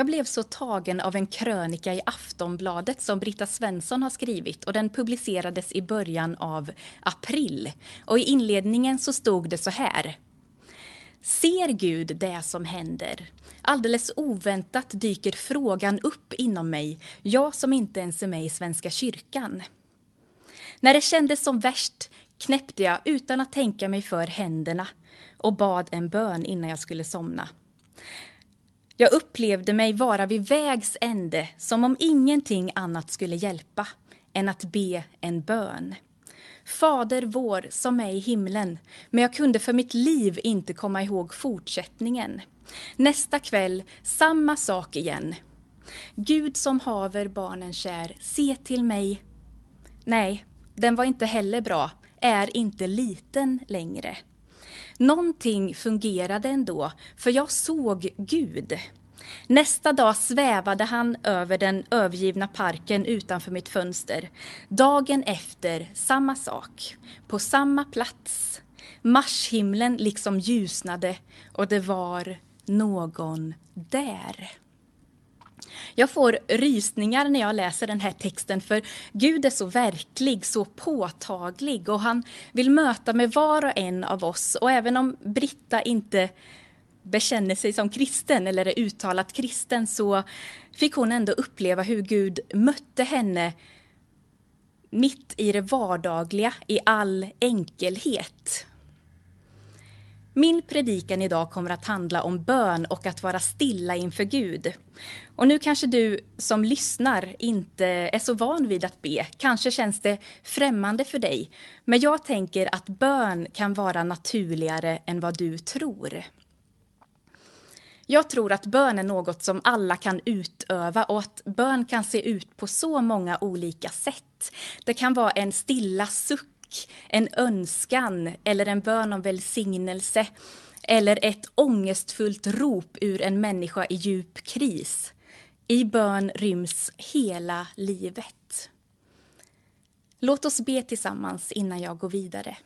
Jag blev så tagen av en krönika i Aftonbladet som Britta Svensson har skrivit och den publicerades i början av april. Och i inledningen så stod det så här. Ser Gud det som händer? Alldeles oväntat dyker frågan upp inom mig, jag som inte ens är med i Svenska kyrkan. När det kändes som värst knäppte jag utan att tänka mig för händerna och bad en bön innan jag skulle somna. Jag upplevde mig vara vid vägs ände som om ingenting annat skulle hjälpa än att be en bön. Fader vår som är i himlen, men jag kunde för mitt liv inte komma ihåg fortsättningen. Nästa kväll, samma sak igen. Gud som haver barnen kär, se till mig. Nej, den var inte heller bra, är inte liten längre. Någonting fungerade ändå, för jag såg Gud. Nästa dag svävade han över den övergivna parken utanför mitt fönster. Dagen efter, samma sak. På samma plats. Marshimlen liksom ljusnade och det var någon där. Jag får rysningar när jag läser den här texten för Gud är så verklig, så påtaglig och han vill möta med var och en av oss. Och även om Britta inte bekänner sig som kristen eller är uttalat kristen så fick hon ändå uppleva hur Gud mötte henne mitt i det vardagliga, i all enkelhet. Min predikan idag kommer att handla om bön och att vara stilla inför Gud. Och nu kanske du som lyssnar inte är så van vid att be. Kanske känns det främmande för dig. Men jag tänker att bön kan vara naturligare än vad du tror. Jag tror att bön är något som alla kan utöva och att bön kan se ut på så många olika sätt. Det kan vara en stilla suck, en önskan eller en bön om välsignelse eller ett ångestfullt rop ur en människa i djup kris. I bön ryms hela livet. Låt oss be tillsammans innan jag går vidare.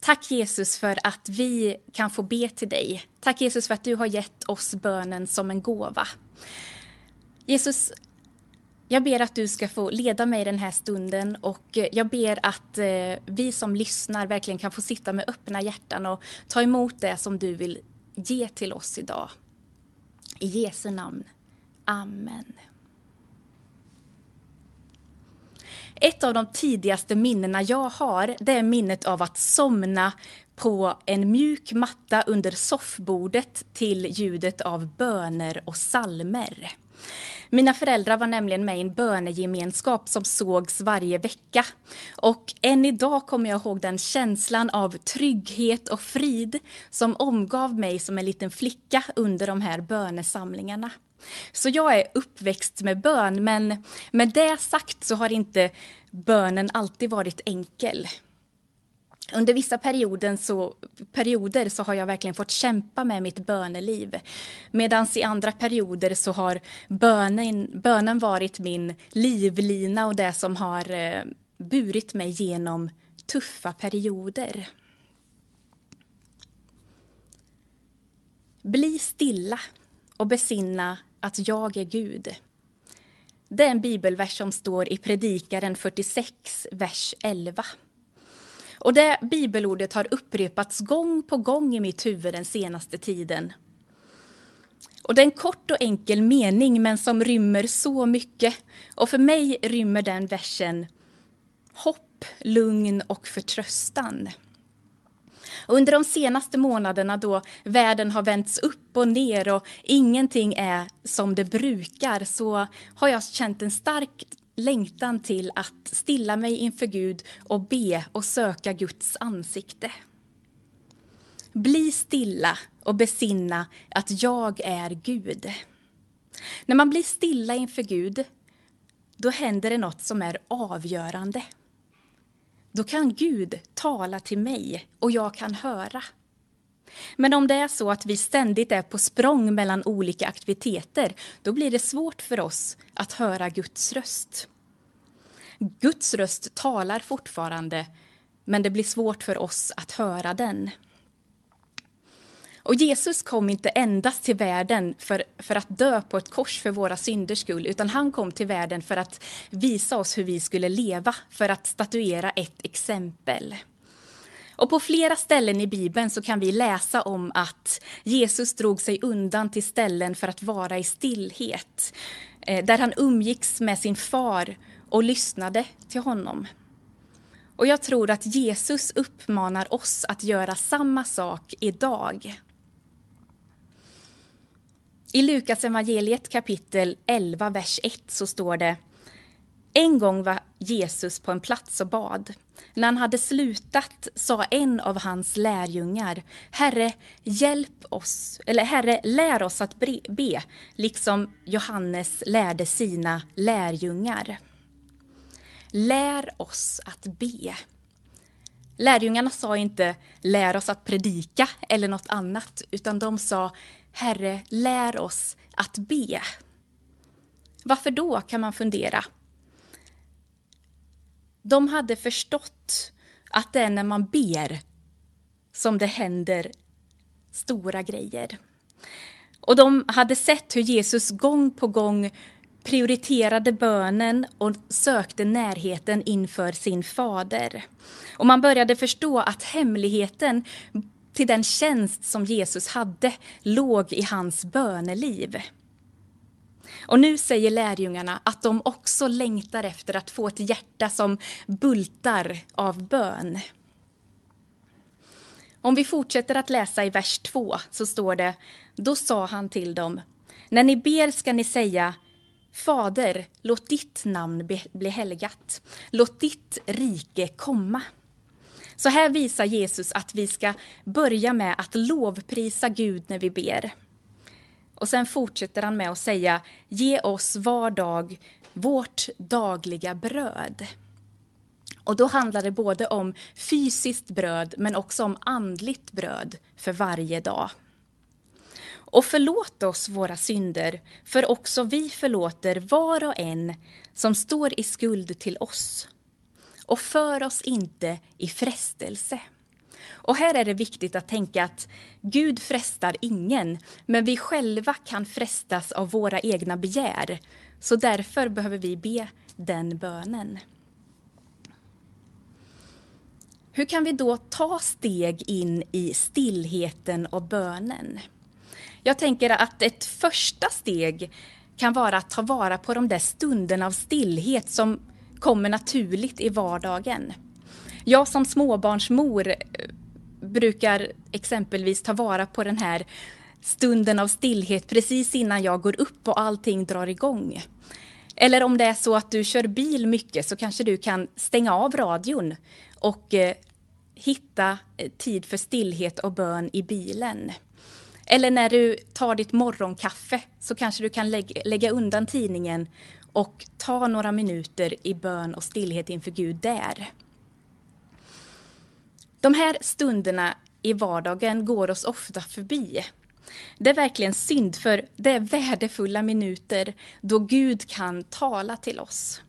Tack Jesus för att vi kan få be till dig. Tack Jesus för att du har gett oss bönen som en gåva. Jesus, jag ber att du ska få leda mig den här stunden och eh, jag ber att eh, vi som lyssnar verkligen kan få sitta med öppna hjärtan och ta emot det som du vill ge till oss idag. I Jesu namn. Amen. Ett av de tidigaste minnena jag har det är minnet av att somna på en mjuk matta under soffbordet till ljudet av böner och salmer. Mina föräldrar var nämligen med i en bönegemenskap som sågs varje vecka. Och än idag kommer jag ihåg den känslan av trygghet och frid som omgav mig som en liten flicka under de här bönesamlingarna. Så jag är uppväxt med bön, men med det sagt så har inte bönen alltid varit enkel. Under vissa perioder så, perioder så har jag verkligen fått kämpa med mitt böneliv. Medan i andra perioder så har bönen, bönen varit min livlina och det som har eh, burit mig genom tuffa perioder. Bli stilla och besinna att jag är Gud. Det är en bibelvers som står i Predikaren 46, vers 11. Och det bibelordet har upprepats gång på gång i mitt huvud den senaste tiden. Och det är en kort och enkel mening, men som rymmer så mycket. Och för mig rymmer den versen hopp, lugn och förtröstan. Under de senaste månaderna då världen har vänts upp och ner och ingenting är som det brukar så har jag känt en stark längtan till att stilla mig inför Gud och be och söka Guds ansikte. Bli stilla och besinna att jag är Gud. När man blir stilla inför Gud, då händer det något som är avgörande. Då kan Gud tala till mig och jag kan höra. Men om det är så att vi ständigt är på språng mellan olika aktiviteter, då blir det svårt för oss att höra Guds röst. Guds röst talar fortfarande, men det blir svårt för oss att höra den. Och Jesus kom inte endast till världen för, för att dö på ett kors för våra synders skull, utan han kom till världen för att visa oss hur vi skulle leva, för att statuera ett exempel. Och på flera ställen i Bibeln så kan vi läsa om att Jesus drog sig undan till ställen för att vara i stillhet, eh, där han umgicks med sin far och lyssnade till honom. Och jag tror att Jesus uppmanar oss att göra samma sak idag. I Lukas evangeliet kapitel 11, vers 1 så står det en gång var Jesus på en plats och bad. När han hade slutat sa en av hans lärjungar Herre, hjälp oss, eller Herre, lär oss att be, liksom Johannes lärde sina lärjungar. Lär oss att be. Lärjungarna sa inte lär oss att predika eller något annat, utan de sa Herre, lär oss att be. Varför då, kan man fundera. De hade förstått att det är när man ber som det händer stora grejer. Och de hade sett hur Jesus gång på gång prioriterade bönen och sökte närheten inför sin fader. Och man började förstå att hemligheten till den tjänst som Jesus hade låg i hans böneliv. Och nu säger lärjungarna att de också längtar efter att få ett hjärta som bultar av bön. Om vi fortsätter att läsa i vers 2 så står det Då sa han till dem När ni ber ska ni säga Fader, låt ditt namn bli helgat. Låt ditt rike komma. Så här visar Jesus att vi ska börja med att lovprisa Gud när vi ber. Och sen fortsätter han med att säga Ge oss var dag vårt dagliga bröd. Och då handlar det både om fysiskt bröd men också om andligt bröd för varje dag. Och förlåt oss våra synder, för också vi förlåter var och en som står i skuld till oss. Och för oss inte i frestelse. Och här är det viktigt att tänka att Gud frestar ingen, men vi själva kan frestas av våra egna begär. Så därför behöver vi be den bönen. Hur kan vi då ta steg in i stillheten och bönen? Jag tänker att ett första steg kan vara att ta vara på de där stunderna av stillhet som kommer naturligt i vardagen. Jag som småbarnsmor eh, brukar exempelvis ta vara på den här stunden av stillhet precis innan jag går upp och allting drar igång. Eller om det är så att du kör bil mycket så kanske du kan stänga av radion och eh, hitta eh, tid för stillhet och bön i bilen. Eller när du tar ditt morgonkaffe så kanske du kan lägga undan tidningen och ta några minuter i bön och stillhet inför Gud där. De här stunderna i vardagen går oss ofta förbi. Det är verkligen synd, för det är värdefulla minuter då Gud kan tala till oss.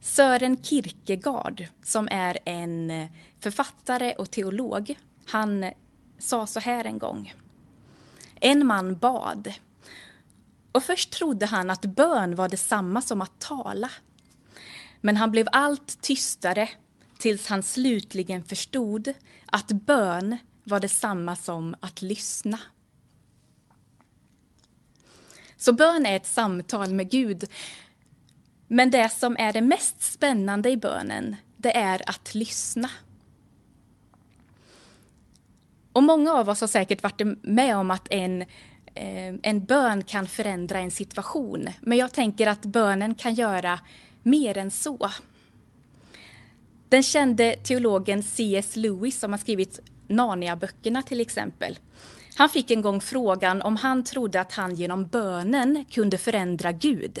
Sören Kierkegaard, som är en författare och teolog, han sa så här en gång. En man bad. Och först trodde han att bön var detsamma som att tala. Men han blev allt tystare tills han slutligen förstod att bön var detsamma som att lyssna. Så bön är ett samtal med Gud. Men det som är det mest spännande i bönen, det är att lyssna. Och många av oss har säkert varit med om att en, eh, en bön kan förändra en situation. Men jag tänker att bönen kan göra mer än så. Den kände teologen C.S. Lewis som har skrivit Narnia-böckerna till exempel. Han fick en gång frågan om han trodde att han genom bönen kunde förändra Gud.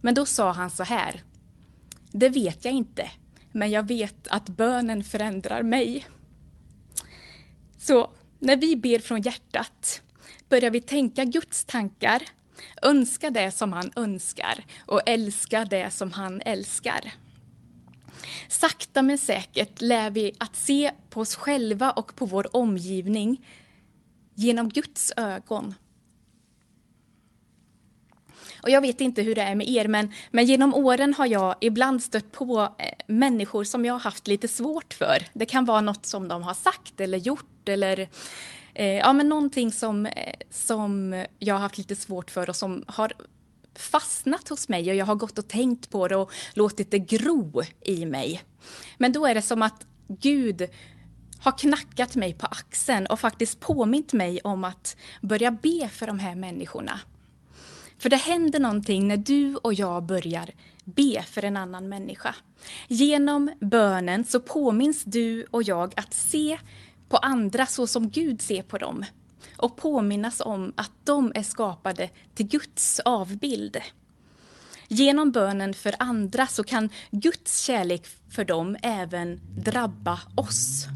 Men då sa han så här. Det vet jag inte, men jag vet att bönen förändrar mig. Så när vi ber från hjärtat börjar vi tänka Guds tankar, önska det som han önskar och älska det som han älskar. Sakta men säkert lär vi att se på oss själva och på vår omgivning genom Guds ögon. Och jag vet inte hur det är med er, men, men genom åren har jag ibland stött på eh, människor som jag har haft lite svårt för. Det kan vara något som de har sagt eller gjort eller eh, ja, men någonting som, eh, som jag har haft lite svårt för och som har fastnat hos mig och jag har gått och tänkt på det och låtit det gro i mig. Men då är det som att Gud har knackat mig på axeln och faktiskt påmint mig om att börja be för de här människorna. För det händer någonting när du och jag börjar be för en annan människa. Genom bönen så påminns du och jag att se på andra så som Gud ser på dem och påminnas om att de är skapade till Guds avbild. Genom bönen för andra så kan Guds kärlek för dem även drabba oss.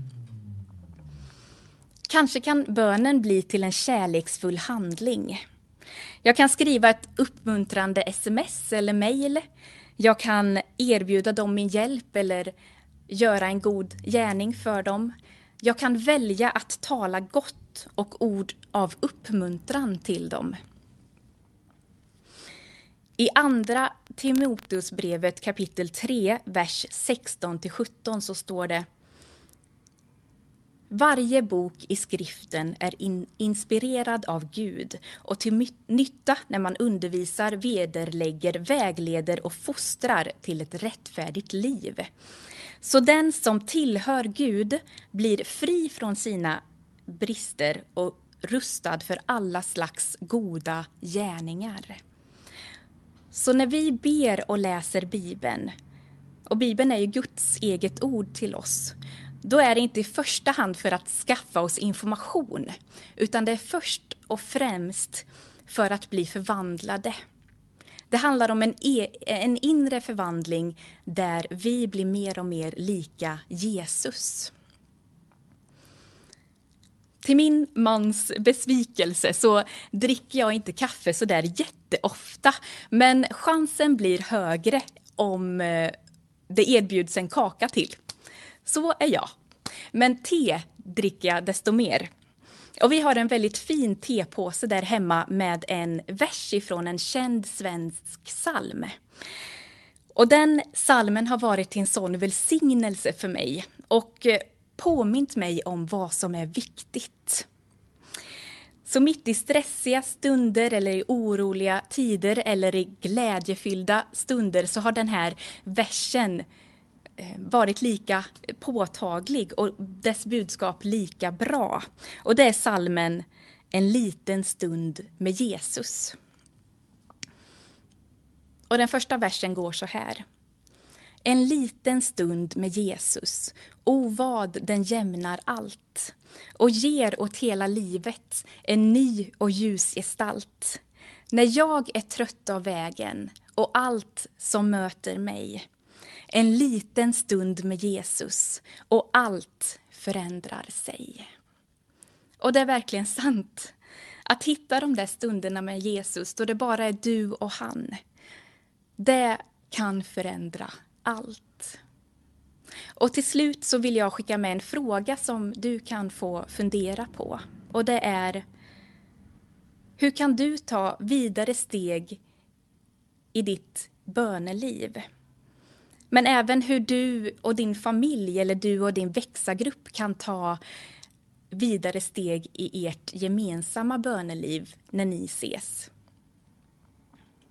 Kanske kan bönen bli till en kärleksfull handling. Jag kan skriva ett uppmuntrande sms eller mejl. Jag kan erbjuda dem min hjälp eller göra en god gärning för dem. Jag kan välja att tala gott och ord av uppmuntran till dem. I andra Timoteusbrevet kapitel 3, vers 16 17 så står det varje bok i skriften är in inspirerad av Gud och till nytta när man undervisar, vederlägger, vägleder och fostrar till ett rättfärdigt liv. Så den som tillhör Gud blir fri från sina brister och rustad för alla slags goda gärningar. Så när vi ber och läser Bibeln, och Bibeln är ju Guds eget ord till oss, då är det inte i första hand för att skaffa oss information, utan det är först och främst för att bli förvandlade. Det handlar om en, e en inre förvandling där vi blir mer och mer lika Jesus. Till min mans besvikelse så dricker jag inte kaffe så där jätteofta. Men chansen blir högre om eh, det erbjuds en kaka till. Så är jag. Men te dricker jag desto mer. Och vi har en väldigt fin tepåse där hemma med en vers ifrån en känd svensk psalm. Och den salmen har varit till en sån välsignelse för mig och eh, påmint mig om vad som är viktigt. Så mitt i stressiga stunder eller i oroliga tider eller i glädjefyllda stunder så har den här versen Eh, Eh, varit lika påtaglig och dess budskap lika bra. Och det är salmen En liten stund med Jesus. Och den första versen går så här. En liten stund med Jesus, o vad den jämnar allt och ger åt hela livet en ny och ljus gestalt. När jag är trött av vägen och allt som möter mig en liten stund med Jesus och allt förändrar sig. Och det är verkligen sant. Att hitta de där stunderna med Jesus då det bara är du och han. Det kan förändra allt. Och till slut så vill jag skicka med en fråga som du kan få fundera på. Och det är Hur kan du ta vidare steg i ditt böneliv? Men även hur du och din familj eller du och din växagrupp kan ta vidare steg i ert gemensamma böneliv när ni ses.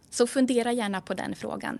Så fundera gärna på den frågan.